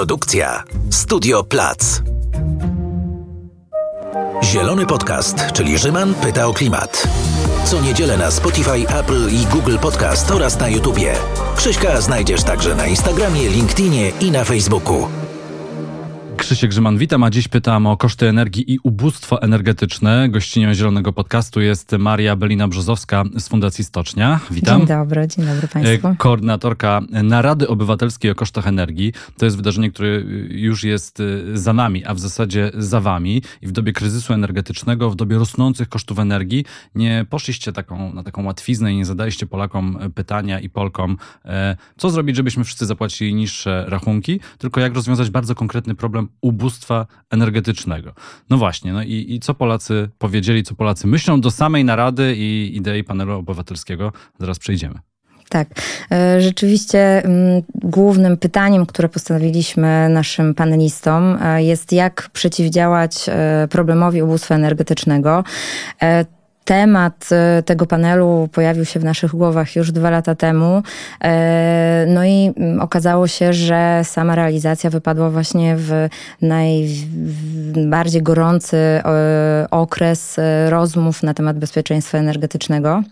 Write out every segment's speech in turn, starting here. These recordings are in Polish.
Produkcja Studio Plac. Zielony Podcast, czyli Rzyman pyta o klimat. Co niedzielę na Spotify, Apple i Google Podcast oraz na YouTubie. Krzyśka znajdziesz także na Instagramie, LinkedInie i na Facebooku. Krzysiek Grzyman, witam, a dziś pytam o koszty energii i ubóstwo energetyczne. Gościnią Zielonego Podcastu jest Maria Belina-Brzozowska z Fundacji Stocznia. Witam. Dzień dobry, dzień dobry Państwu. E, koordynatorka Narady Obywatelskiej o kosztach energii. To jest wydarzenie, które już jest e, za nami, a w zasadzie za Wami. I w dobie kryzysu energetycznego, w dobie rosnących kosztów energii, nie poszliście taką, na taką łatwiznę i nie zadaliście Polakom pytania i Polkom, e, co zrobić, żebyśmy wszyscy zapłacili niższe rachunki, tylko jak rozwiązać bardzo konkretny problem ubóstwa energetycznego. No właśnie, no i, i co Polacy powiedzieli, co Polacy myślą do samej narady i idei panelu obywatelskiego, zaraz przejdziemy. Tak. E, rzeczywiście mm, głównym pytaniem, które postawiliśmy naszym panelistom e, jest jak przeciwdziałać e, problemowi ubóstwa energetycznego temat e, tego panelu pojawił się w naszych głowach już dwa lata temu. E, no i mm, okazało się, że sama realizacja wypadła właśnie w najbardziej gorący e, okres rozmów na temat bezpieczeństwa energetycznego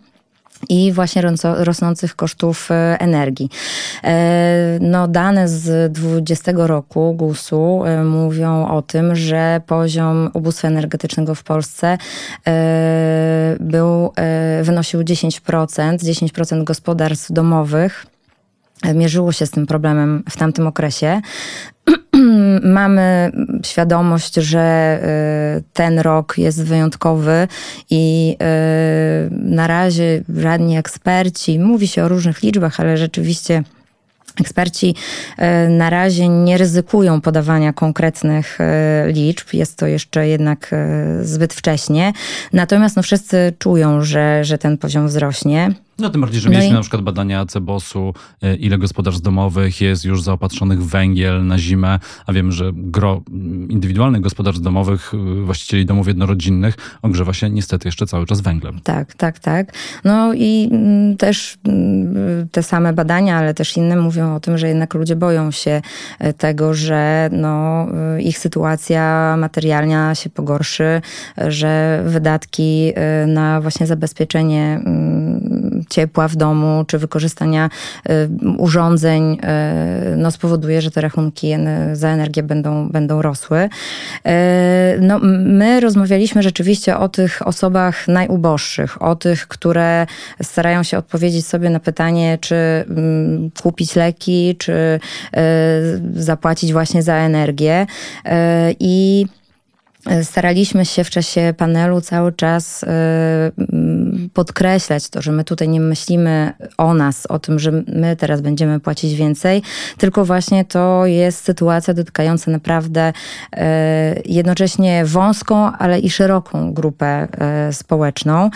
i właśnie rosnących kosztów e, energii. E, no, dane z 2020 roku GUS-u e, mówią o tym, że poziom ubóstwa energetycznego w Polsce był, wynosił 10%, 10% gospodarstw domowych mierzyło się z tym problemem w tamtym okresie. Mamy świadomość, że y, ten rok jest wyjątkowy i y, na razie żadni eksperci, mówi się o różnych liczbach, ale rzeczywiście Eksperci y, na razie nie ryzykują podawania konkretnych liczb, jest to jeszcze jednak zbyt wcześnie. Natomiast no, wszyscy czują, że, że ten poziom wzrośnie. No tym bardziej, że no mieliśmy i... na przykład badania Cebosu, e, ile gospodarstw domowych jest już zaopatrzonych w węgiel na zimę, a wiem, że gro indywidualnych gospodarstw domowych, e, właścicieli domów jednorodzinnych ogrzewa się niestety jeszcze cały czas węglem. Tak, tak, tak. No i mm, też mm, te same badania, ale też inne mówią o tym, że jednak ludzie boją się e, tego, że no, ich sytuacja materialna się pogorszy, że wydatki na właśnie zabezpieczenie mm, ciepła w domu, czy wykorzystania y, urządzeń y, no, spowoduje, że te rachunki za energię będą, będą rosły. Y, no, my rozmawialiśmy rzeczywiście o tych osobach najuboższych, o tych, które starają się odpowiedzieć sobie na pytanie, czy kupić leki, czy zapłacić właśnie za energię. I staraliśmy się w czasie panelu cały czas podkreślać to, że my tutaj nie myślimy o nas, o tym, że my teraz będziemy płacić więcej, tylko właśnie to jest sytuacja dotykająca naprawdę e, jednocześnie wąską, ale i szeroką grupę e, społeczną.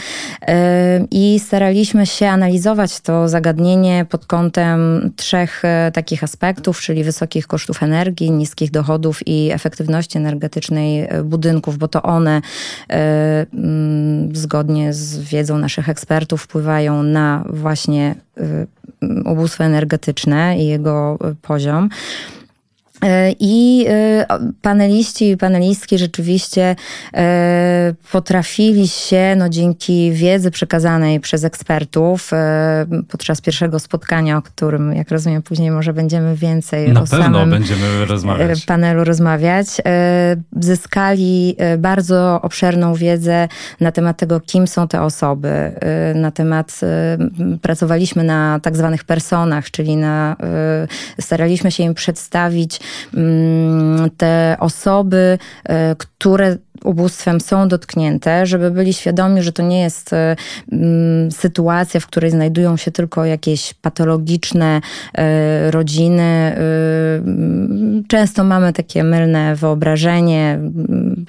E, I staraliśmy się analizować to zagadnienie pod kątem trzech takich aspektów, czyli wysokich kosztów energii, niskich dochodów i efektywności energetycznej budynków, bo to one zgodnie z wiedzą naszych ekspertów wpływają na właśnie y, ubóstwo energetyczne i jego poziom. E, I e, paneliści i panelistki rzeczywiście e, potrafili się, no dzięki wiedzy przekazanej przez ekspertów podczas pierwszego spotkania, o którym, jak rozumiem, później może będziemy więcej Na o pewno będziemy rozmawiać. panelu rozmawiać, zyskali bardzo obszerną wiedzę na temat tego, kim są te osoby, na temat, pracowaliśmy na tak zwanych personach, czyli na, staraliśmy się im przedstawić te osoby, e, które ubóstwem są dotknięte, żeby byli świadomi, że to nie jest e, mm, sytuacja, w której znajdują się tylko jakieś patologiczne e, rodziny. Mm, często mamy takie mylne wyobrażenie,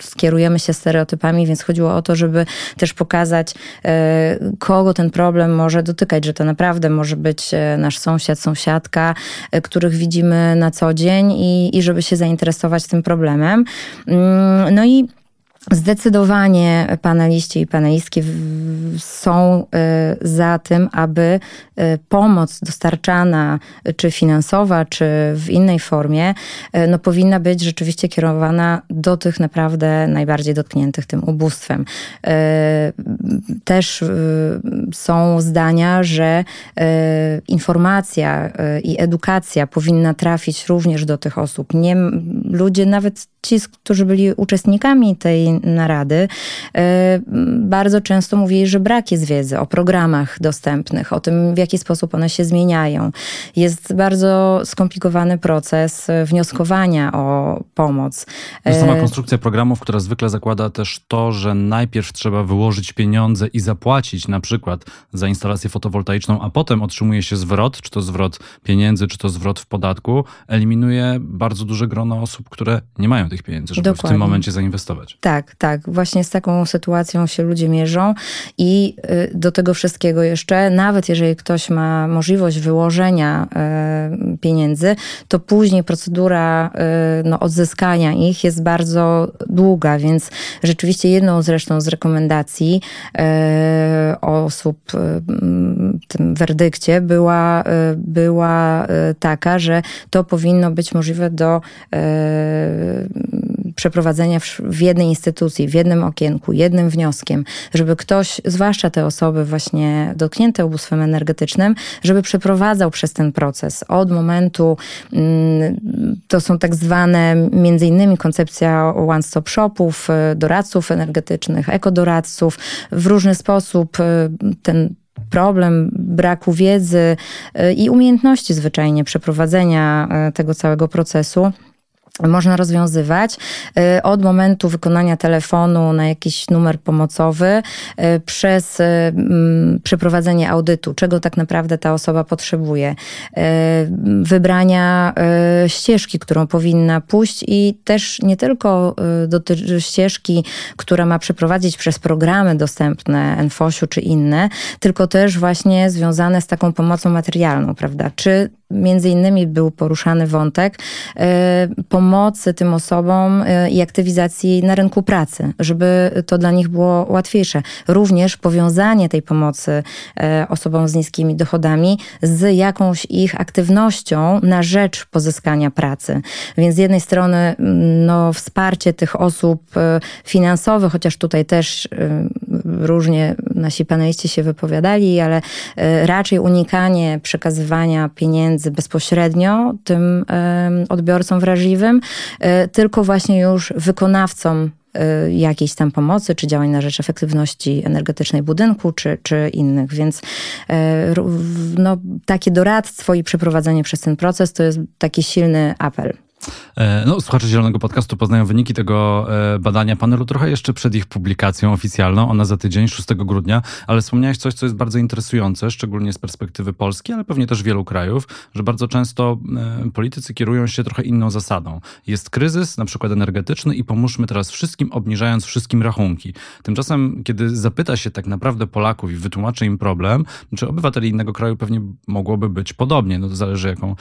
skierujemy się stereotypami, więc chodziło o to, żeby też pokazać, kogo ten problem może dotykać, że to naprawdę może być nasz sąsiad, sąsiadka, których widzimy na co dzień i, i żeby się zainteresować tym problemem. Mm, no i Zdecydowanie paneliści i panelistki są y, za tym, aby y, pomoc dostarczana, czy finansowa, czy w innej formie, y, no powinna być rzeczywiście kierowana do tych naprawdę najbardziej dotkniętych tym ubóstwem. Też są zdania, że informacja i edukacja powinna trafić również do tych osób. Nie, ludzie, nawet ci, którzy byli uczestnikami tej narady, e, bardzo często mówili, że brak jest wiedzy o programach dostępnych, o tym, w jaki sposób one się zmieniają. Jest bardzo skomplikowany proces wnioskowania o pomoc. To sama e, konstrukcja programów, która zwykle zakłada też to, że najpierw trzeba wyłożyć pieniądze i zapłacić na przykład za instalację fotowoltaiczną, a potem otrzymuje się zwrot, czy to zwrot pieniędzy, czy to zwrot w podatku, eliminuje bardzo duże grono osób, które nie mają tych pieniędzy, żeby Dokładnie. w tym momencie zainwestować. Tak, tak. Właśnie z taką sytuacją się ludzie mierzą i y, do tego wszystkiego jeszcze, nawet jeżeli ktoś ma możliwość wyłożenia y, pieniędzy, to później procedura y, no, odzyskania ich jest bardzo długa, więc rzeczywiście jedną zresztą z rekomendacji osób w tym werdykcie była, była taka, że to powinno być możliwe do przeprowadzenia w jednej instytucji, w jednym okienku, jednym wnioskiem, żeby ktoś, zwłaszcza te osoby właśnie dotknięte ubóstwem energetycznym, żeby przeprowadzał przez ten proces od momentu, mm, to są tak zwane między innymi koncepcja one-stop shopów, y, doradców energetycznych, ekodoradców, w różny sposób y, ten problem braku wiedzy y, i umiejętności zwyczajnie przeprowadzenia tego całego procesu można rozwiązywać y, od momentu wykonania telefonu na jakiś numer pomocowy y, przez y, przeprowadzenie audytu, czego tak naprawdę ta osoba potrzebuje, wybrania ścieżki, którą powinna pójść i też nie tylko dotyczy ścieżki, która ma przeprowadzić przez programy dostępne NFOŚ-u czy inne, tylko też właśnie związane z taką pomocą materialną, prawda? Czy między innymi był poruszany wątek e, pomocy tym osobom e, i aktywizacji na rynku pracy, żeby to dla nich było łatwiejsze. Również powiązanie tej pomocy e, osobom z niskimi dochodami z jakąś ich aktywnością na rzecz pozyskania pracy. Więc z jednej strony no, wsparcie tych osób finansowe, chociaż tutaj też różnie nasi paneliści się wypowiadali, ale raczej unikanie przekazywania pieniędzy bezpośrednio tym odbiorcom wrażliwym, e, tylko właśnie już wykonawcom e, jakiejś tam pomocy, czy działań na rzecz efektywności energetycznej budynku, czy, czy innych. Więc e, no, takie doradztwo i przeprowadzenie przez ten proces to jest taki silny apel. E, no, słuchacze Zielonego Podcastu poznają wyniki tego e, badania panelu trochę jeszcze przed ich publikacją oficjalną, ona za tydzień, 6 grudnia, ale wspomniałeś coś, co jest bardzo interesujące, szczególnie z perspektywy Polski, ale pewnie też wielu krajów, że bardzo często e, politycy kierują się trochę inną zasadą. Jest kryzys, na przykład energetyczny i pomóżmy teraz wszystkim, obniżając wszystkim rachunki. Tymczasem, kiedy zapyta się tak naprawdę Polaków i wytłumaczy im problem, czy obywateli innego kraju pewnie mogłoby być podobnie, no to zależy jaką,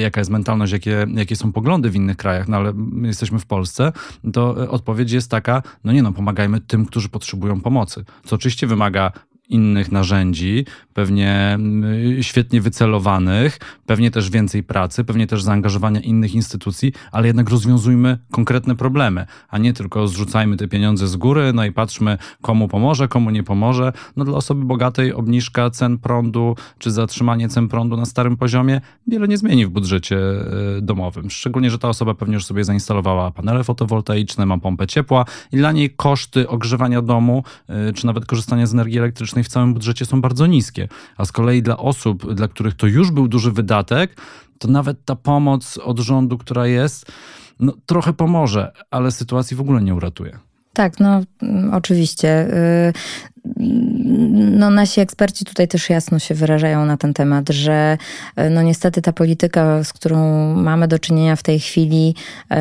jaka jest mentalność, jakie, jakie są poglądy w innych krajach, no ale my jesteśmy w Polsce, to e, odpowiedź jest taka, no nie no, pomagajmy tym, którzy potrzebują pomocy. Co oczywiście wymaga innych narzędzi, pewnie mm, świetnie wycelowanych, pewnie też więcej pracy, pewnie też zaangażowania innych instytucji, ale jednak rozwiązujmy konkretne problemy, a nie tylko zrzucajmy te pieniądze z góry, no i patrzmy, komu pomoże, komu nie pomoże. No dla osoby bogatej obniżka cen prądu, czy zatrzymanie cen prądu na starym poziomie wiele nie zmieni w budżecie e, domowym. Szczególnie, że ta osoba pewnie już sobie zainstalowała panele fotowoltaiczne, ma pompę ciepła i dla niej koszty ogrzewania domu, e, czy nawet korzystania z energii elektrycznej w całym budżecie są bardzo niskie. A z kolei dla osób, dla których to już był duży wydatek, to nawet ta pomoc od rządu, która jest, no, trochę pomoże, ale sytuacji w ogóle nie uratuje. Tak, no oczywiście. No, nasi eksperci tutaj też jasno się wyrażają na ten temat, że y, no niestety ta polityka, z którą mamy do czynienia w tej chwili, y,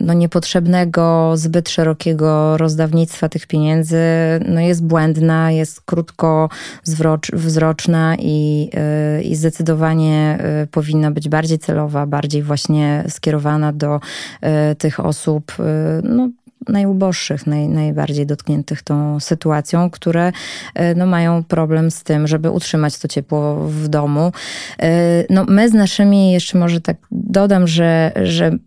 no, niepotrzebnego, zbyt szerokiego rozdawnictwa tych pieniędzy no, jest błędna, jest krótkowzroczna i, i zdecydowanie powinna być bardziej celowa, bardziej właśnie skierowana do tych osób, no, najuboższych, naj, najbardziej dotkniętych tą sytuacją, które e, no, mają problem z tym, żeby utrzymać to ciepło w domu. E, no, my z naszymi, jeszcze może tak dodam, że, że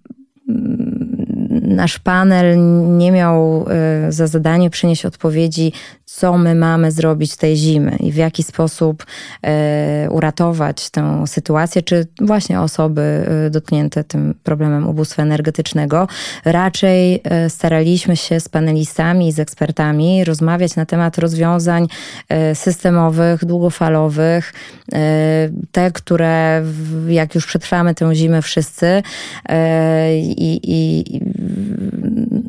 nasz panel nie miał e, za zadanie przynieść odpowiedzi, co my mamy zrobić tej zimy i w jaki sposób e, uratować tę sytuację, czy właśnie osoby e, dotknięte tym problemem ubóstwa energetycznego. Raczej staraliśmy się z panelistami i z ekspertami rozmawiać na temat rozwiązań systemowych, długofalowych, te, które jak już przetrwamy tę zimę wszyscy i,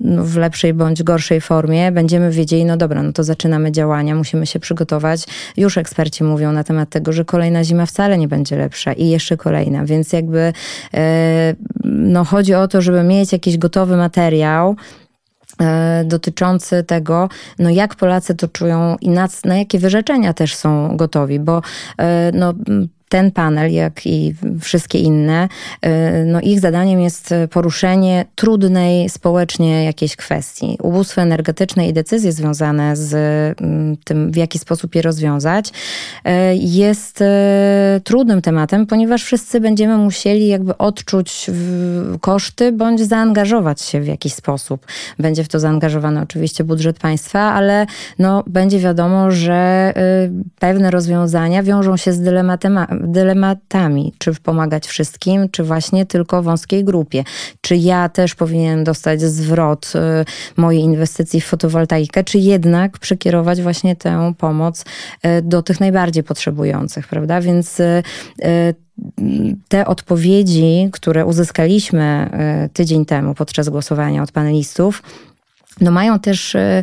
w lepszej bądź gorszej formie, będziemy wiedzieli, no dobra, no to zaczynamy działania, musimy się przygotować. Już eksperci mówią na temat tego, że kolejna zima wcale nie będzie lepsza i jeszcze kolejna, więc jakby e, no, chodzi o to, żeby mieć jakiś gotowy materiał, e, dotyczący tego, no jak Polacy to czują i na, na jakie wyrzeczenia też są gotowi, bo e, no, ten panel, jak i wszystkie inne, y, no ich zadaniem jest poruszenie trudnej społecznie jakiejś kwestii. Ubóstwo energetyczne i decyzje związane z mm, tym, w jaki sposób je rozwiązać, y, jest y, trudnym tematem, ponieważ wszyscy będziemy musieli jakby odczuć koszty bądź zaangażować się w jakiś sposób. Będzie w to zaangażowany oczywiście budżet państwa, ale no, będzie wiadomo, że pewne rozwiązania wiążą się z dylematem dylematami, czy pomagać wszystkim, czy właśnie tylko wąskiej grupie. Czy ja też powinienem dostać zwrot y, mojej inwestycji w fotowoltaikę, czy jednak przekierować właśnie tę pomoc y, do tych najbardziej potrzebujących, prawda? Więc y, te odpowiedzi, które uzyskaliśmy tydzień temu podczas głosowania od panelistów, no mają też e,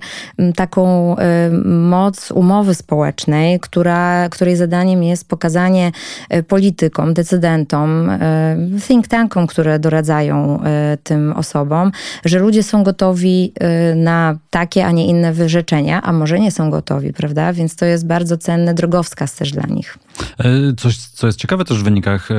taką e, moc umowy społecznej, która, której zadaniem jest pokazanie e, politykom, decydentom, think tankom, które doradzają tym osobom, że ludzie są gotowi na takie, a nie inne wyrzeczenia, a może nie są gotowi, prawda? Więc to jest bardzo cenne drogowskaz też dla nich. Coś, co jest ciekawe też w wynikach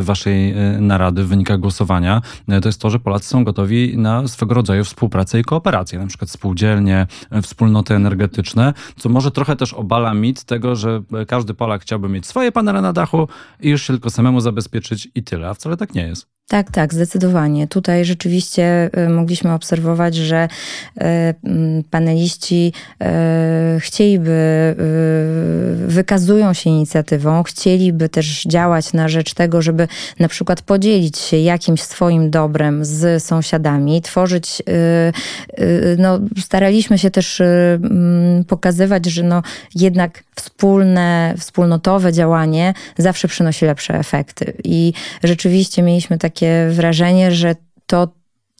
waszej narady, w wynikach głosowania, to jest to, że Polacy są gotowi na swego rodzaju współpracę i kooperacje, na przykład spółdzielnie, wspólnoty energetyczne, co może trochę też obala mit tego, że każdy Polak chciałby mieć swoje panele na dachu i już się tylko samemu zabezpieczyć i tyle, a wcale tak nie jest. Tak, tak, zdecydowanie. Tutaj rzeczywiście y, mogliśmy obserwować, że y, paneliści y, chcieliby, wykazują się inicjatywą, chcieliby też działać na rzecz tego, żeby na przykład podzielić się jakimś swoim dobrem z sąsiadami, tworzyć, no, staraliśmy się też pokazywać, że no, jednak wspólne, wspólnotowe działanie zawsze przynosi lepsze efekty. I rzeczywiście mieliśmy takie takie wrażenie, że to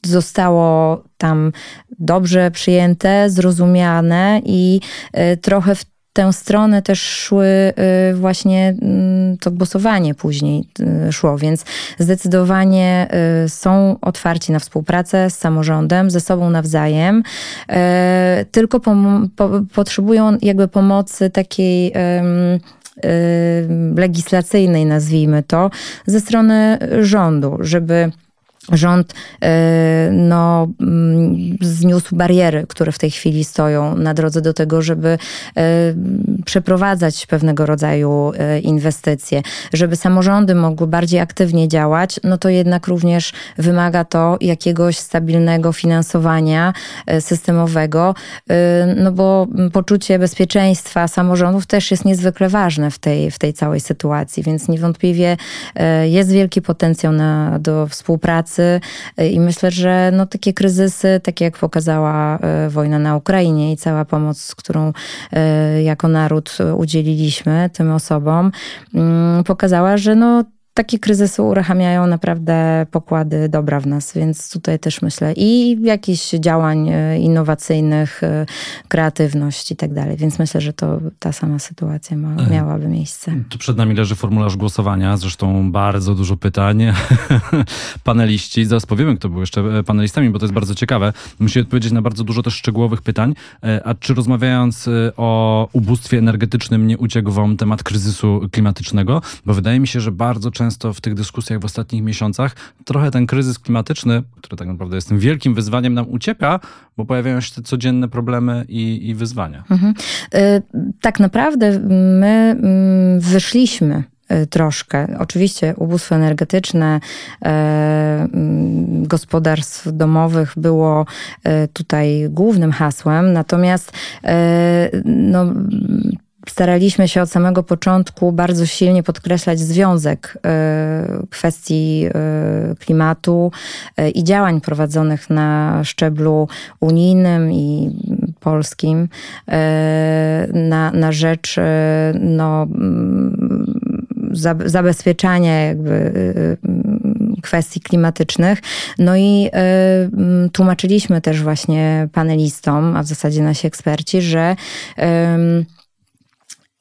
zostało tam dobrze przyjęte, zrozumiane i e, trochę w tę stronę też szły e, właśnie mm, to głosowanie później e, szło, więc zdecydowanie są otwarci na współpracę z samorządem, ze sobą nawzajem, tylko potrzebują jakby pomocy takiej legislacyjnej, nazwijmy to, ze strony rządu, żeby rząd e, no, mm, zniósł bariery, które w tej chwili stoją na drodze do tego, żeby e, przeprowadzać pewnego rodzaju e, inwestycje, żeby samorządy mogły bardziej aktywnie działać, no to jednak również wymaga to jakiegoś stabilnego finansowania systemowego, no bo poczucie bezpieczeństwa samorządów też jest niezwykle ważne w tej, w tej całej sytuacji, więc niewątpliwie jest wielki potencjał na, do współpracy i myślę, że no, takie kryzysy, takie jak pokazała e, wojna na Ukrainie i cała pomoc, którą e, jako naród udzieliliśmy tym osobom, mm, pokazała, że no, takie kryzysy uruchamiają naprawdę pokłady dobra w nas, więc tutaj też myślę i jakichś działań e, innowacyjnych, e, kreatywność i tak dalej, więc myślę, że to ta sama sytuacja ma, miałaby miejsce. Tu przed nami leży formularz głosowania, zresztą bardzo dużo pytań. Paneliści, zaraz powiemy, kto był jeszcze panelistami, bo to jest bardzo ciekawe. Musi odpowiedzieć na bardzo dużo też szczegółowych pytań. A czy rozmawiając o ubóstwie energetycznym nie uciekł wam temat kryzysu klimatycznego? Bo wydaje mi się, że bardzo często w tych dyskusjach w ostatnich miesiącach trochę ten kryzys klimatyczny, który tak naprawdę jest tym wielkim wyzwaniem, nam ucieka, bo pojawiają się te codzienne problemy i, i wyzwania. Mhm. Y, tak naprawdę my mm, wyszliśmy y, troszkę. Oczywiście ubóstwo energetyczne e, gospodarstw domowych było e, tutaj głównym hasłem, natomiast e, no, staraliśmy się od samego początku bardzo silnie podkreślać związek e, kwestii e, klimatu e, i działań prowadzonych na szczeblu unijnym i polskim na, na rzecz no, zabezpieczania jakby kwestii klimatycznych. No i tłumaczyliśmy też właśnie panelistom, a w zasadzie nasi eksperci, że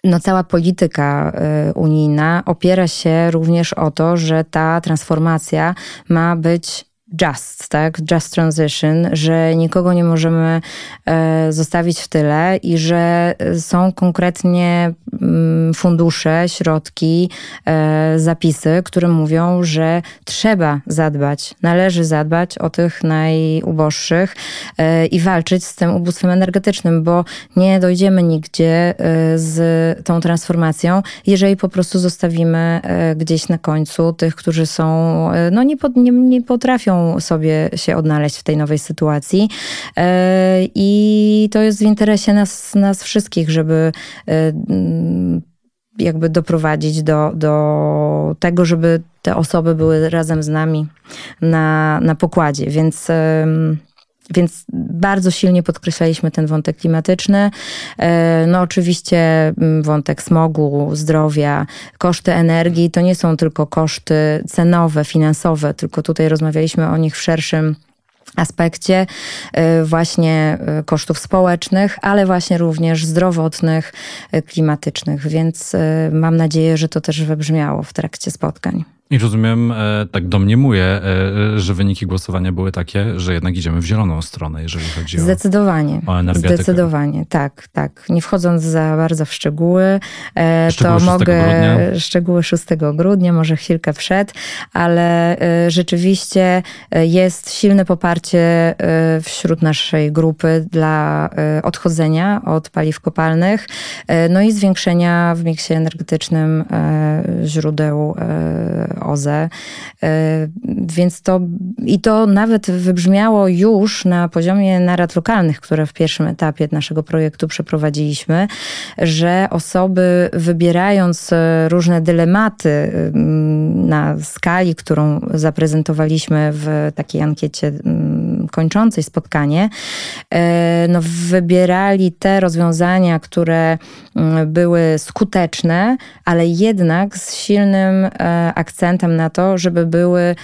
no, cała polityka y, unijna opiera się również o to, że ta transformacja ma być just, tak? Just transition, że nikogo nie możemy e, zostawić w tyle i że są konkretnie mm, fundusze, środki, e, zapisy, które mówią, że trzeba zadbać, należy zadbać o tych najuboższych e, i walczyć z tym ubóstwem energetycznym, bo nie dojdziemy nigdzie z tą transformacją, jeżeli po prostu zostawimy gdzieś na końcu tych, którzy są, no nie, pod, nie, nie potrafią sobie się odnaleźć w tej nowej sytuacji. E, I to jest w interesie nas, nas wszystkich, żeby e, jakby doprowadzić do, do tego, żeby te osoby były razem z nami na, na pokładzie. Więc więc bardzo silnie podkreślaliśmy ten wątek klimatyczny. E, no oczywiście mm, wątek smogu, zdrowia, koszty energii to nie są tylko koszty cenowe, finansowe, tylko tutaj rozmawialiśmy o nich w szerszym aspekcie e, właśnie e, kosztów społecznych, ale właśnie również zdrowotnych, klimatycznych, więc mam nadzieję, że to też wybrzmiało w trakcie spotkań. I rozumiem, e, tak domniemuję, e, że wyniki głosowania były takie, że jednak idziemy w zieloną stronę, jeżeli chodzi Zdecydowanie. o, o energetykę. Zdecydowanie, tak, tak. Nie wchodząc za bardzo w szczegóły, e, szczegóły to mogę... Grudnia. Szczegóły 6 grudnia, może chwilkę przed, ale rzeczywiście jest silne poparcie wśród naszej grupy dla odchodzenia od paliw kopalnych, no i zwiększenia w miksie energetycznym źródeł OZE. E, więc to i to nawet wybrzmiało już na poziomie narad lokalnych, które w pierwszym etapie naszego projektu przeprowadziliśmy, że osoby wybierając e, różne dylematy na skali, którą zaprezentowaliśmy w takiej ankiecie kończącej spotkanie, e, no wybierali te rozwiązania, które mm, były skuteczne, ale jednak z silnym akcentem na to, żeby były e,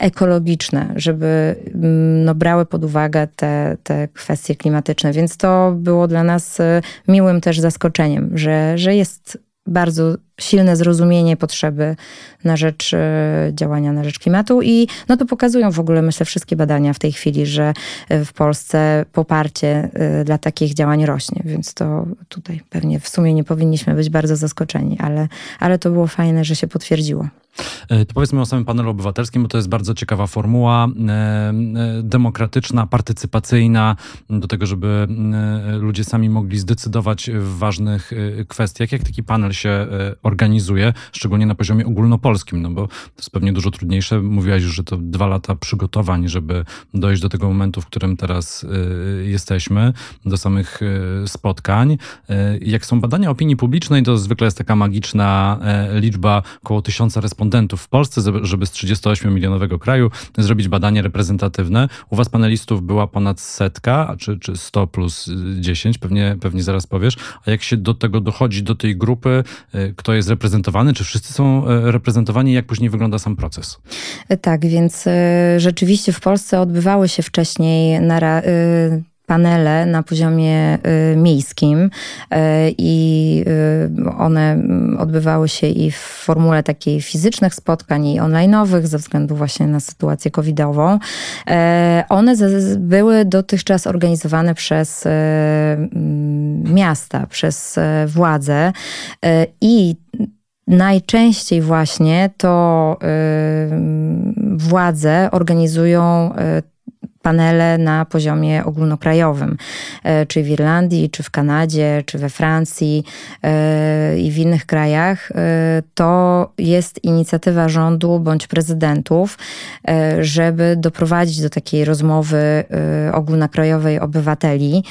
ekologiczne, żeby mm, no, brały pod uwagę te, te kwestie klimatyczne. Więc to było dla nas e, miłym też zaskoczeniem, że, że jest bardzo silne zrozumienie potrzeby na rzecz e, działania na rzecz klimatu i no to pokazują w ogóle myślę wszystkie badania w tej chwili, że w Polsce poparcie dla takich działań rośnie, więc to tutaj pewnie w sumie nie powinniśmy być bardzo zaskoczeni, ale, ale to było fajne, że się potwierdziło. E, to powiedzmy o samym panelu obywatelskim, bo to jest bardzo ciekawa formuła, e, e, demokratyczna, partycypacyjna, do tego, żeby ludzie sami mogli zdecydować w ważnych kwestiach. Jak taki panel się organizuje, szczególnie na poziomie ogólnopolskim, no bo to jest pewnie dużo trudniejsze. Mówiłaś już, że to dwa lata przygotowań, żeby dojść do tego momentu, w którym teraz jesteśmy, do samych spotkań. Jak są badania opinii publicznej, to zwykle jest taka magiczna liczba około tysiąca respondentów respondentów w Polsce, żeby z 38-milionowego kraju zrobić badanie reprezentatywne. U was panelistów była ponad setka, czy, czy 100 plus 10, pewnie, pewnie zaraz powiesz. A jak się do tego dochodzi, do tej grupy, y, kto jest reprezentowany, czy wszyscy są y, reprezentowani, jak później wygląda sam proces? Tak, więc rzeczywiście w Polsce odbywały się wcześniej nara panele na poziomie y, miejskim y, i y, one odbywały się i w formule takiej fizycznych spotkań i online'owych ze względu właśnie na sytuację covidową. One były dotychczas organizowane przez miasta, przez władze i Najczęściej właśnie to władze organizują panele na poziomie ogólnokrajowym, e, czy w Irlandii, czy w Kanadzie, czy we Francji e, i w innych krajach, e, to jest inicjatywa rządu bądź prezydentów, żeby doprowadzić do takiej rozmowy ogólnokrajowej obywateli.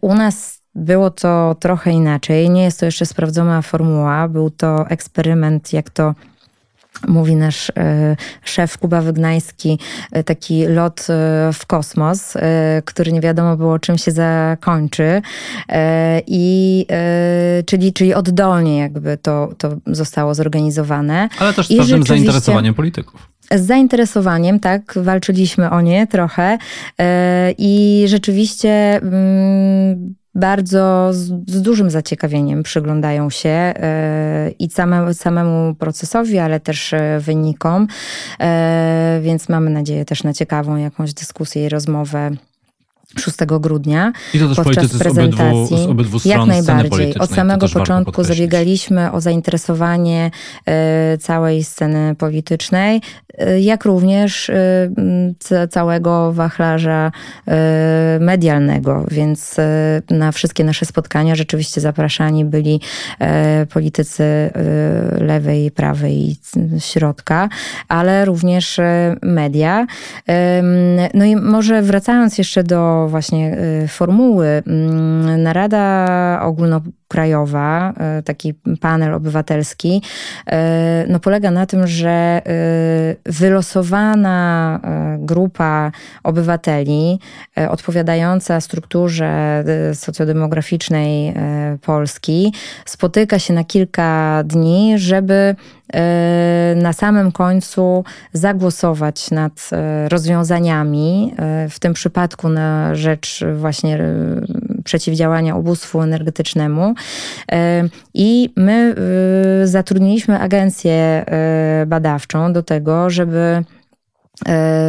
U nas było to trochę inaczej. Nie jest to jeszcze sprawdzona formuła. Był to eksperyment, jak to mówi nasz e, szef Kuba Wygnański, e, taki lot e, w kosmos, który nie wiadomo było czym się zakończy. I, czyli, czyli oddolnie jakby to, to zostało zorganizowane. Ale też z pewnym zainteresowaniem polityków. Z zainteresowaniem, tak, walczyliśmy o nie trochę i rzeczywiście mm, bardzo z, z, dużym zaciekawieniem przyglądają się e, i same, samemu procesowi, ale też e, wynikom. E, więc mamy nadzieję też na ciekawą jakąś dyskusję i rozmowę 6 grudnia I to też podczas prezentacji. Z obydwu, z obydwu stron Jak najbardziej. Od samego początku zabiegaliśmy o zainteresowanie y, całej sceny politycznej, y, jak również y, całego wachlarza medialnego, więc na wszystkie nasze spotkania rzeczywiście zapraszani byli politycy lewej, prawej i środka, ale również media. No i może wracając jeszcze do właśnie y, formuły. Mm, narada ogólnokrajowa, y, taki panel obywatelski, y, no polega na tym, że wylosowana grupa obywateli odpowiadająca strukturze socjodemograficznej Polski spotyka się na kilka dni, żeby E, na samym końcu zagłosować nad e, rozwiązaniami, e, w tym przypadku na rzecz właśnie przeciwdziałania ubóstwu energetycznemu. I my zatrudniliśmy agencję badawczą do tego, żeby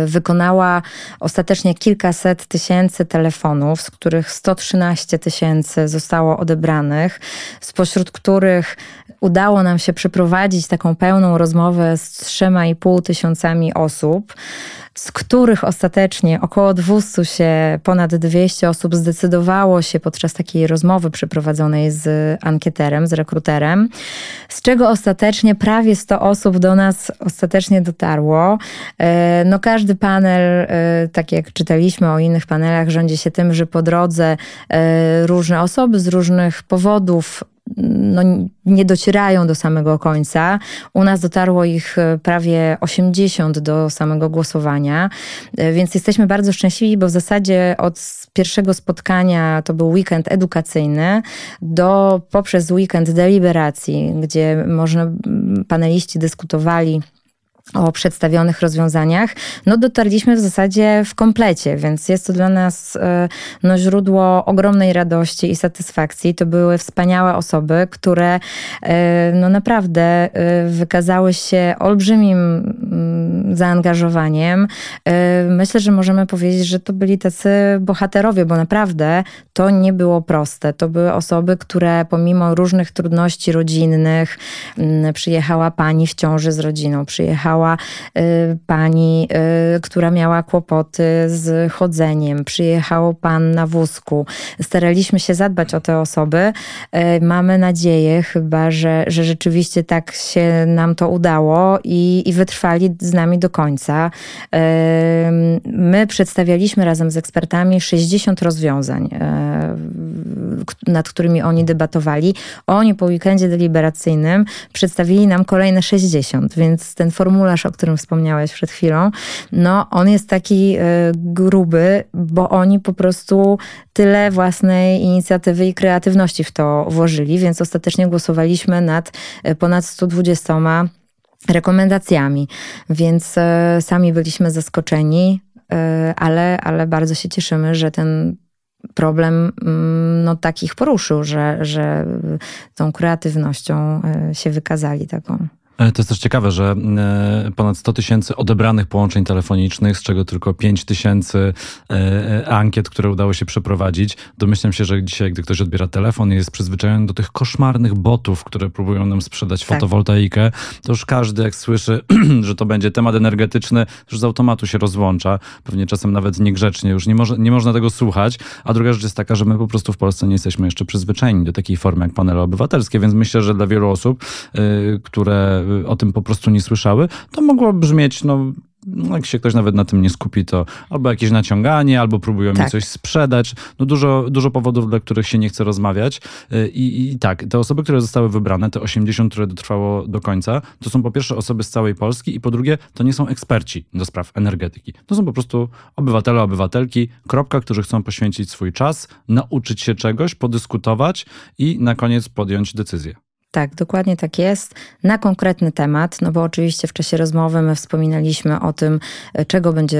wykonała ostatecznie kilkaset tysięcy telefonów, z których 113 tysięcy zostało odebranych, spośród których udało nam się przeprowadzić taką pełną rozmowę z trzema i pół tysiącami osób, z których ostatecznie około 200 się, ponad 200 osób zdecydowało się podczas takiej rozmowy przeprowadzonej z ankieterem, z rekruterem, z czego ostatecznie prawie 100 osób do nas ostatecznie dotarło. E, no każdy panel, e, tak jak czytaliśmy o innych panelach, rządzi się tym, że po drodze e, różne osoby z różnych powodów no, nie docierają do samego końca. U nas dotarło ich e, prawie 80 do samego głosowania, e, więc jesteśmy bardzo szczęśliwi, bo w zasadzie od pierwszego spotkania to był weekend edukacyjny, do poprzez weekend deliberacji, gdzie można paneliści dyskutowali o przedstawionych rozwiązaniach, no dotarliśmy w zasadzie w komplecie, więc jest to dla nas e, no, źródło ogromnej radości i satysfakcji. To były wspaniałe osoby, które e, no naprawdę e, wykazały się olbrzymim mm, zaangażowaniem. Myślę, że możemy powiedzieć, że to byli tacy bohaterowie, bo naprawdę to nie było proste. To były osoby, które pomimo różnych trudności rodzinnych, przyjechała pani w ciąży z rodziną, przyjechała y, pani, y, która miała kłopoty z chodzeniem, przyjechał pan na wózku. Staraliśmy się zadbać o te osoby. Mamy nadzieję chyba, że, że rzeczywiście tak się nam to udało i, i wytrwali z nami do końca. My przedstawialiśmy razem z ekspertami 60 rozwiązań, nad którymi oni debatowali. Oni po weekendzie deliberacyjnym przedstawili nam kolejne 60, więc ten formularz, o którym wspomniałeś przed chwilą, no on jest taki gruby, bo oni po prostu tyle własnej inicjatywy i kreatywności w to włożyli, więc ostatecznie głosowaliśmy nad e, ponad 120 rekomendacjami, więc e, sami byliśmy zaskoczeni, e, ale, ale bardzo się cieszymy, że ten problem mm, no, takich poruszył, że, że tą kreatywnością się wykazali taką. E, to jest też ciekawe, że e, ponad 100 tysięcy odebranych połączeń telefonicznych, z czego tylko 5 tysięcy e, ankiet, które udało się przeprowadzić. Domyślam się, że dzisiaj, gdy ktoś odbiera telefon i jest przyzwyczajony do tych koszmarnych botów, które próbują nam sprzedać tak. fotowoltaikę, to już każdy, jak słyszy, że to będzie temat energetyczny, już z automatu się rozłącza. Pewnie czasem nawet niegrzecznie, już nie, może, nie można tego słuchać. A druga rzecz jest taka, że my po prostu w Polsce nie jesteśmy jeszcze przyzwyczajeni do takiej formy jak panele obywatelskie, więc myślę, że dla wielu osób, które o tym po prostu nie słyszały, to mogło brzmieć, no, no, jak się ktoś nawet na tym nie skupi, to albo jakieś naciąganie, albo próbują tak. mi coś sprzedać. No dużo, dużo powodów, dla których się nie chce rozmawiać. Y, I, I, tak, te osoby, które zostały wybrane, te 80, które dotrwało do końca, to są po pierwsze osoby z całej Polski i po drugie, to nie są eksperci do spraw energetyki. To są po prostu obywatele, obywatelki, kropka, którzy chcą poświęcić swój czas, nauczyć się czegoś, podyskutować i na koniec podjąć decyzję. Tak, dokładnie tak jest. Na konkretny temat, no bo oczywiście w czasie rozmowy my wspominaliśmy o tym, e, czego będzie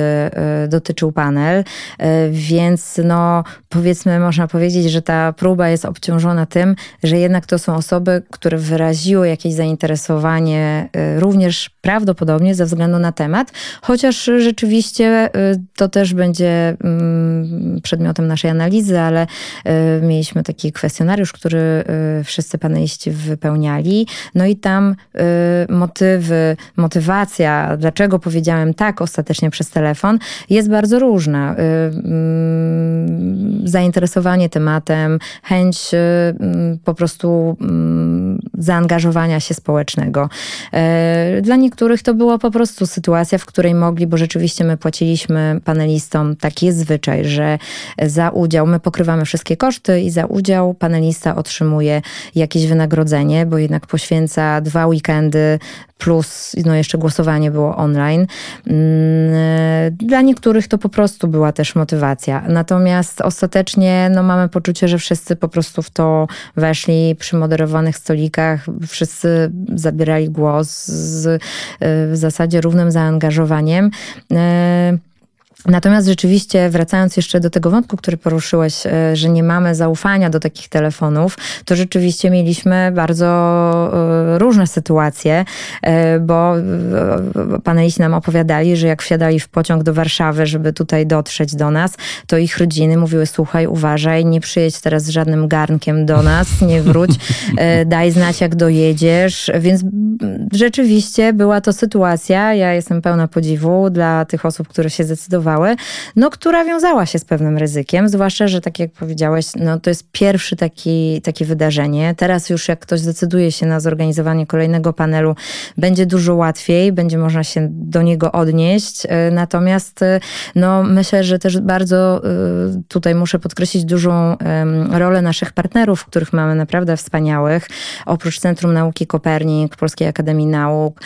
e, dotyczył panel, e, więc no powiedzmy, można powiedzieć, że ta próba jest obciążona tym, że jednak to są osoby, które wyraziły jakieś zainteresowanie również prawdopodobnie ze względu na temat, chociaż rzeczywiście to też będzie mm, przedmiotem naszej analizy, ale mieliśmy taki kwestionariusz, który wszyscy paneliści wypełnili wypełniali. No i tam y, motywy, motywacja, dlaczego powiedziałem tak ostatecznie przez telefon, jest bardzo różna. Y, y, zainteresowanie tematem, chęć y, mm, po prostu mm, zaangażowania się społecznego. Y, dla niektórych to była po prostu sytuacja, w której mogli, bo rzeczywiście my płaciliśmy panelistom, taki jest zwyczaj, że za udział my pokrywamy wszystkie koszty i za udział panelista otrzymuje jakieś wynagrodzenie bo jednak poświęca dwa weekendy plus no jeszcze głosowanie było online. Mm, dla niektórych to po prostu była też motywacja. Natomiast ostatecznie no, mamy poczucie, że wszyscy po prostu w to weszli przy moderowanych stolikach, wszyscy zabierali głos z w zasadzie równym zaangażowaniem. Natomiast rzeczywiście, wracając jeszcze do tego wątku, który poruszyłeś, e, że nie mamy zaufania do takich telefonów, to rzeczywiście mieliśmy bardzo e, różne sytuacje, e, bo paneliści nam opowiadali, że jak wsiadali w pociąg do Warszawy, żeby tutaj dotrzeć do nas, to ich rodziny mówiły: Słuchaj, uważaj, nie przyjedź teraz z żadnym garnkiem do nas, nie wróć, daj znać, jak dojedziesz. Więc rzeczywiście była to sytuacja, ja jestem pełna podziwu dla tych osób, które się zdecydowały, no, która wiązała się z pewnym ryzykiem, zwłaszcza, że tak jak powiedziałeś, no, to jest pierwszy taki, takie wydarzenie. Teraz już jak ktoś zdecyduje się na zorganizowanie kolejnego panelu, będzie dużo łatwiej, będzie można się do niego odnieść. E, natomiast e, no, myślę, że też bardzo e, tutaj muszę podkreślić dużą rolę naszych partnerów, których mamy naprawdę wspaniałych. Oprócz Centrum Nauki Kopernik, Polskiej Akademii Nauk,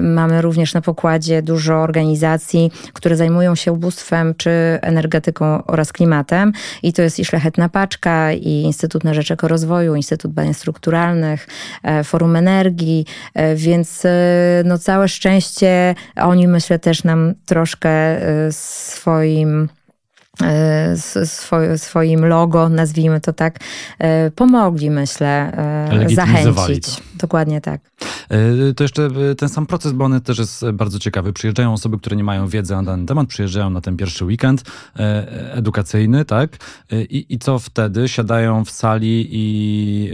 mamy również na pokładzie dużo organizacji, które zajmują się się ubóstwem czy energetyką oraz klimatem. I to jest i Szlachetna Paczka, i Instytut na Rzecz Ekorozwoju, Instytut Badań Strukturalnych, e, Forum Energii, e, więc e, no całe szczęście oni myślę też nam troszkę swoim swoim logo, nazwijmy to tak, pomogli, myślę, zachęcić. Dokładnie tak. To jeszcze ten sam proces, bo on też jest bardzo ciekawy. Przyjeżdżają osoby, które nie mają wiedzy na dany temat, przyjeżdżają na ten pierwszy weekend edukacyjny, tak? I, i co wtedy? Siadają w sali i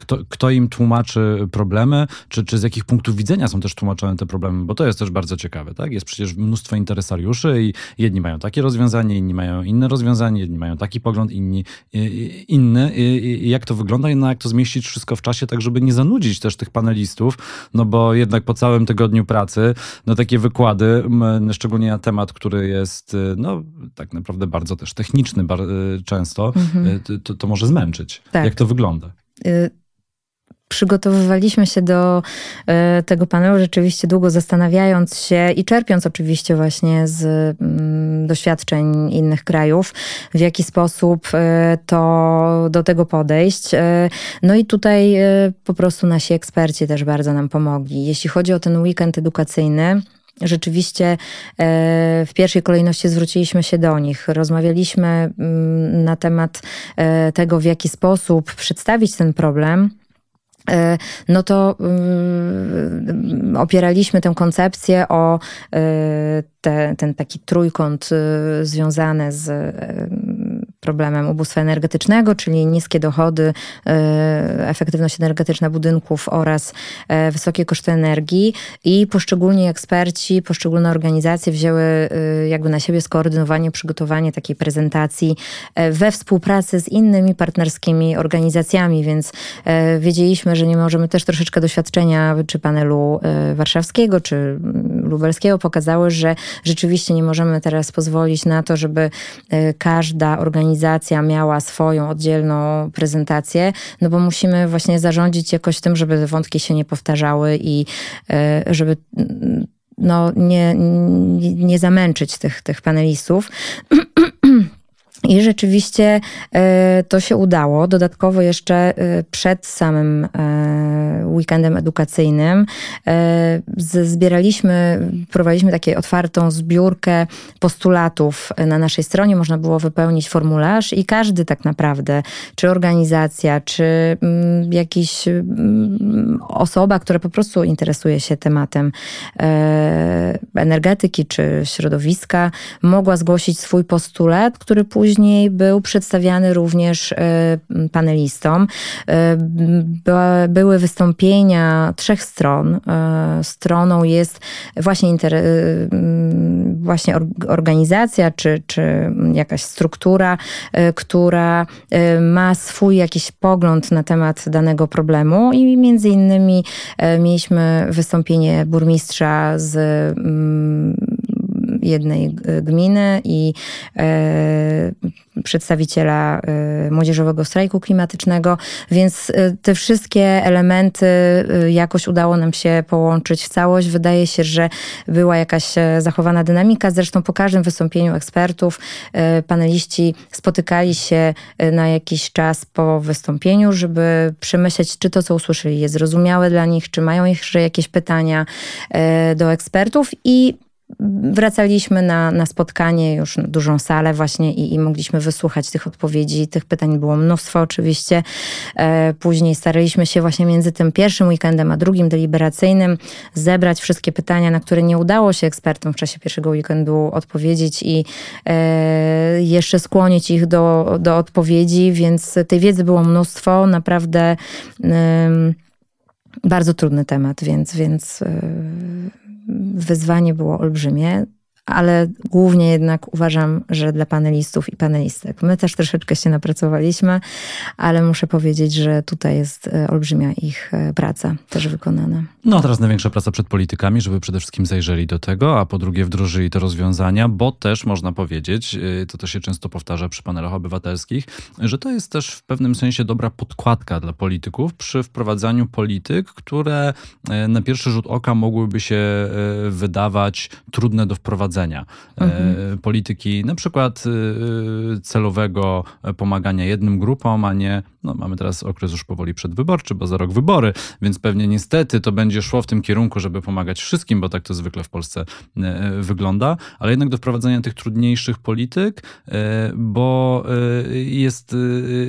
kto, kto im tłumaczy problemy, czy, czy z jakich punktów widzenia są też tłumaczone te problemy, bo to jest też bardzo ciekawe, tak? Jest przecież mnóstwo interesariuszy i jedni mają takie rozwiązanie, inni mają inne rozwiązanie, jedni mają taki pogląd, inni inny. Jak to wygląda i na jak to zmieścić wszystko w czasie, tak żeby nie zanudzić też tych panelistów, no bo jednak po całym tygodniu pracy, no takie wykłady, szczególnie na temat, który jest, no tak naprawdę bardzo też techniczny często, mhm. to, to może zmęczyć. Tak. Jak to wygląda? Y przygotowywaliśmy się do e, tego panelu rzeczywiście długo zastanawiając się i czerpiąc oczywiście właśnie z mm, doświadczeń innych krajów, w jaki sposób e, to do tego podejść. E, no i tutaj po prostu nasi eksperci też bardzo nam pomogli. Jeśli chodzi o ten weekend edukacyjny, rzeczywiście w pierwszej kolejności zwróciliśmy się do nich. Rozmawialiśmy mm, na temat tego, w jaki sposób przedstawić ten problem no to mm, opieraliśmy tę koncepcję o e, te, ten taki trójkąt e, związany z problemem ubóstwa energetycznego, czyli niskie dochody, efektywność energetyczna budynków oraz wysokie koszty energii. I poszczególni eksperci, poszczególne organizacje wzięły jakby na siebie skoordynowanie, przygotowanie takiej prezentacji we współpracy z innymi partnerskimi organizacjami, więc wiedzieliśmy, że nie możemy też troszeczkę doświadczenia czy panelu e, warszawskiego, czy mm, lubelskiego pokazały, że rzeczywiście nie możemy teraz pozwolić na to, żeby e, każda organizacja miała swoją oddzielną prezentację, no bo musimy właśnie zarządzić jakoś tym, żeby wątki się nie powtarzały i e, żeby mm, no, nie, nie zamęczyć tych, tych panelistów. I rzeczywiście e, to się udało. Dodatkowo jeszcze e, przed samym e, weekendem edukacyjnym zbieraliśmy, prowadziliśmy taką otwartą zbiórkę postulatów na naszej stronie. Można było wypełnić formularz i każdy tak naprawdę, czy organizacja, czy mm, jakiś mm, osoba, która po prostu interesuje się tematem energetyki czy środowiska, mogła zgłosić swój postulat, który później później był przedstawiany również e, panelistom. E, były wystąpienia trzech stron. E, stroną jest właśnie, właśnie organizacja czy, czy jakaś struktura, która ma swój jakiś pogląd na temat danego problemu i między innymi mieliśmy wystąpienie burmistrza z jednej gminy i e, przedstawiciela e, Młodzieżowego Strajku Klimatycznego, więc e, te wszystkie elementy jakoś udało nam się połączyć w całość. Wydaje się, że była jakaś zachowana dynamika. Zresztą po każdym wystąpieniu ekspertów paneliści spotykali się na jakiś czas po wystąpieniu, żeby przemyśleć, czy to, co usłyszeli, jest zrozumiałe dla nich, czy mają jeszcze jakieś pytania do ekspertów i wracaliśmy na, na spotkanie, już na dużą salę właśnie i, i mogliśmy wysłuchać tych odpowiedzi. Tych pytań było mnóstwo oczywiście. E, później staraliśmy się właśnie między tym pierwszym weekendem a drugim deliberacyjnym zebrać wszystkie pytania, na które nie udało się ekspertom w czasie pierwszego weekendu odpowiedzieć i e, jeszcze skłonić ich do, do odpowiedzi, więc tej wiedzy było mnóstwo. Naprawdę bardzo trudny temat, więc, więc e, wyzwanie było olbrzymie ale głównie jednak uważam, że dla panelistów i panelistek. My też troszeczkę się napracowaliśmy, ale muszę powiedzieć, że tutaj jest e, olbrzymia ich e, praca też wykonana. No teraz największa praca przed politykami, żeby przede wszystkim zajrzeli do tego, a po drugie wdrożyli te rozwiązania, bo też można powiedzieć, e, to też się często powtarza przy panelach obywatelskich, że to jest też w pewnym sensie dobra podkładka dla polityków przy wprowadzaniu polityk, które na pierwszy rzut oka mogłyby się wydawać trudne do wprowadzenia E, mhm. polityki na przykład e, celowego pomagania jednym grupom, a nie, no mamy teraz okres już powoli przedwyborczy, bo za rok wybory, więc pewnie niestety to będzie szło w tym kierunku, żeby pomagać wszystkim, bo tak to zwykle w Polsce e, wygląda, ale jednak do wprowadzenia tych trudniejszych polityk, bo jest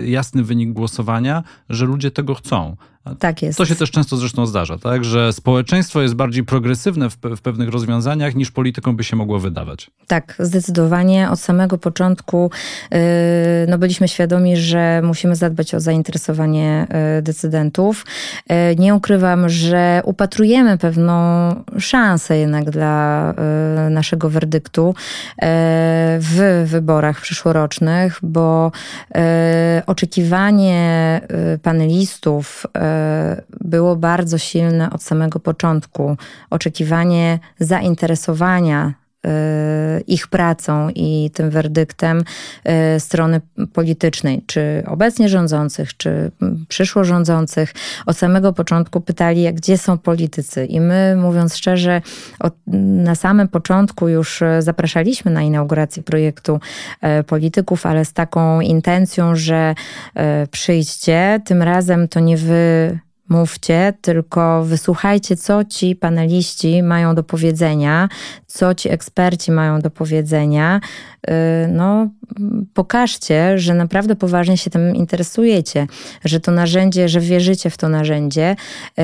jasny wynik głosowania, że ludzie tego chcą. Tak jest. To się też często zresztą zdarza, tak? że społeczeństwo jest bardziej progresywne w, w, pewnych rozwiązaniach niż politykom by się mogło wydawać. Tak, zdecydowanie. Od samego początku yy, no byliśmy świadomi, że musimy zadbać o zainteresowanie decydentów. Nie ukrywam, że upatrujemy pewną szansę jednak dla naszego werdyktu w wyborach przyszłorocznych, bo oczekiwanie panelistów było bardzo silne od samego początku. Oczekiwanie zainteresowania ich pracą i tym werdyktem y, strony politycznej, czy obecnie rządzących, czy przyszło rządzących, od samego początku pytali, gdzie są politycy. I my, mówiąc szczerze, od, na samym początku już zapraszaliśmy na inaugurację projektu y, polityków, ale z taką intencją, że przyjdźcie, tym razem to nie wy mówcie, tylko wysłuchajcie, co ci paneliści mają do powiedzenia, co ci eksperci mają do powiedzenia. Y, no, pokażcie, że naprawdę poważnie się tym interesujecie, że to narzędzie, że wierzycie w to narzędzie, y,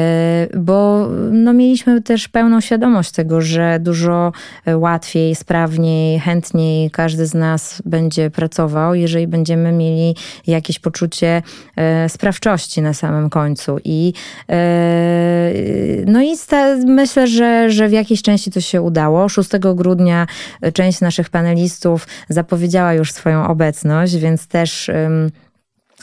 bo no, mieliśmy też pełną świadomość tego, że dużo łatwiej, sprawniej, chętniej każdy z nas będzie pracował, jeżeli będziemy mieli jakieś poczucie y, sprawczości na samym końcu. I no i myślę, że, że w jakiejś części to się udało. 6 grudnia część naszych panelistów zapowiedziała już swoją obecność, więc też.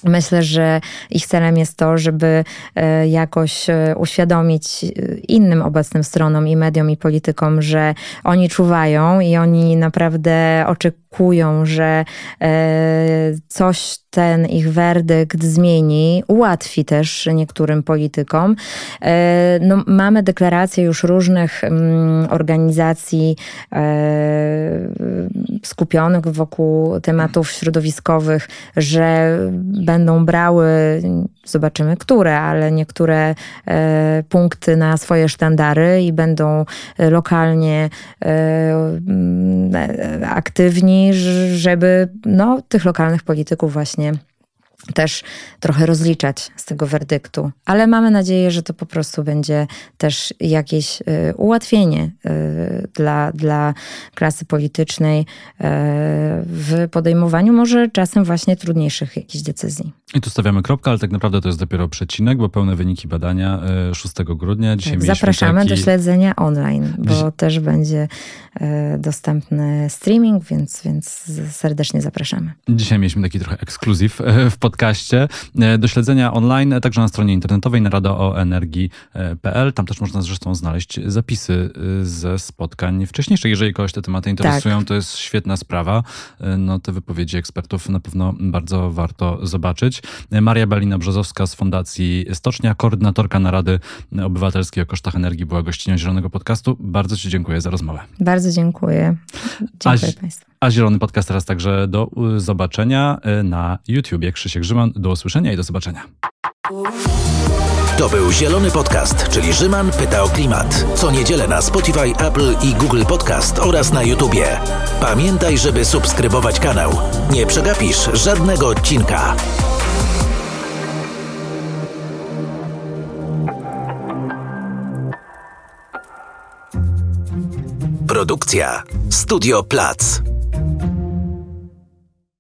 Myślę, że ich celem jest to, żeby e, jakoś e, uświadomić e, innym obecnym stronom i mediom i politykom, że oni czuwają i oni naprawdę oczekują, że coś ten ich werdykt zmieni, ułatwi też niektórym politykom. No, mamy deklaracje już różnych mm, organizacji skupionych wokół tematów środowiskowych, że będą brały, zobaczymy które, ale niektóre e, punkty na swoje sztandary i będą lokalnie e, żeby no, tych lokalnych polityków właśnie też trochę rozliczać z tego werdyktu. Ale mamy nadzieję, że to po prostu będzie też jakieś y, ułatwienie y, dla, dla klasy politycznej y, w podejmowaniu może czasem właśnie trudniejszych jakichś decyzji. I tu stawiamy kropkę, ale tak naprawdę to jest dopiero przecinek, bo pełne wyniki badania 6 grudnia. Dzisiaj tak, zapraszamy taki... do śledzenia online, bo Dziś... też będzie dostępny streaming, więc, więc serdecznie zapraszamy. Dzisiaj mieliśmy taki trochę ekskluzyw w podcaście e, do śledzenia online, także na stronie internetowej naradoenergii.pl. Tam też można zresztą znaleźć zapisy e, ze spotkań wcześniejszych. Jeżeli kogoś te tematy interesują, tak. to jest świetna sprawa. E, no, te wypowiedzi ekspertów na pewno bardzo warto zobaczyć. Maria Balina-Brzozowska z Fundacji Stocznia, koordynatorka Narady Obywatelskiej o kosztach energii była gościnią Zielonego Podcastu. Bardzo Ci dziękuję za rozmowę. Bardzo dziękuję. Dziękuję a, Państwu. A Zielony Podcast teraz także do zobaczenia na YouTubie. Krzysiek Grzyman. Do usłyszenia i do zobaczenia. To był Zielony Podcast, czyli Rzyman pyta o klimat. Co niedzielę na Spotify, Apple i Google Podcast oraz na YouTubie. Pamiętaj, żeby subskrybować kanał. Nie przegapisz żadnego odcinka. Produkcja Studio Plac.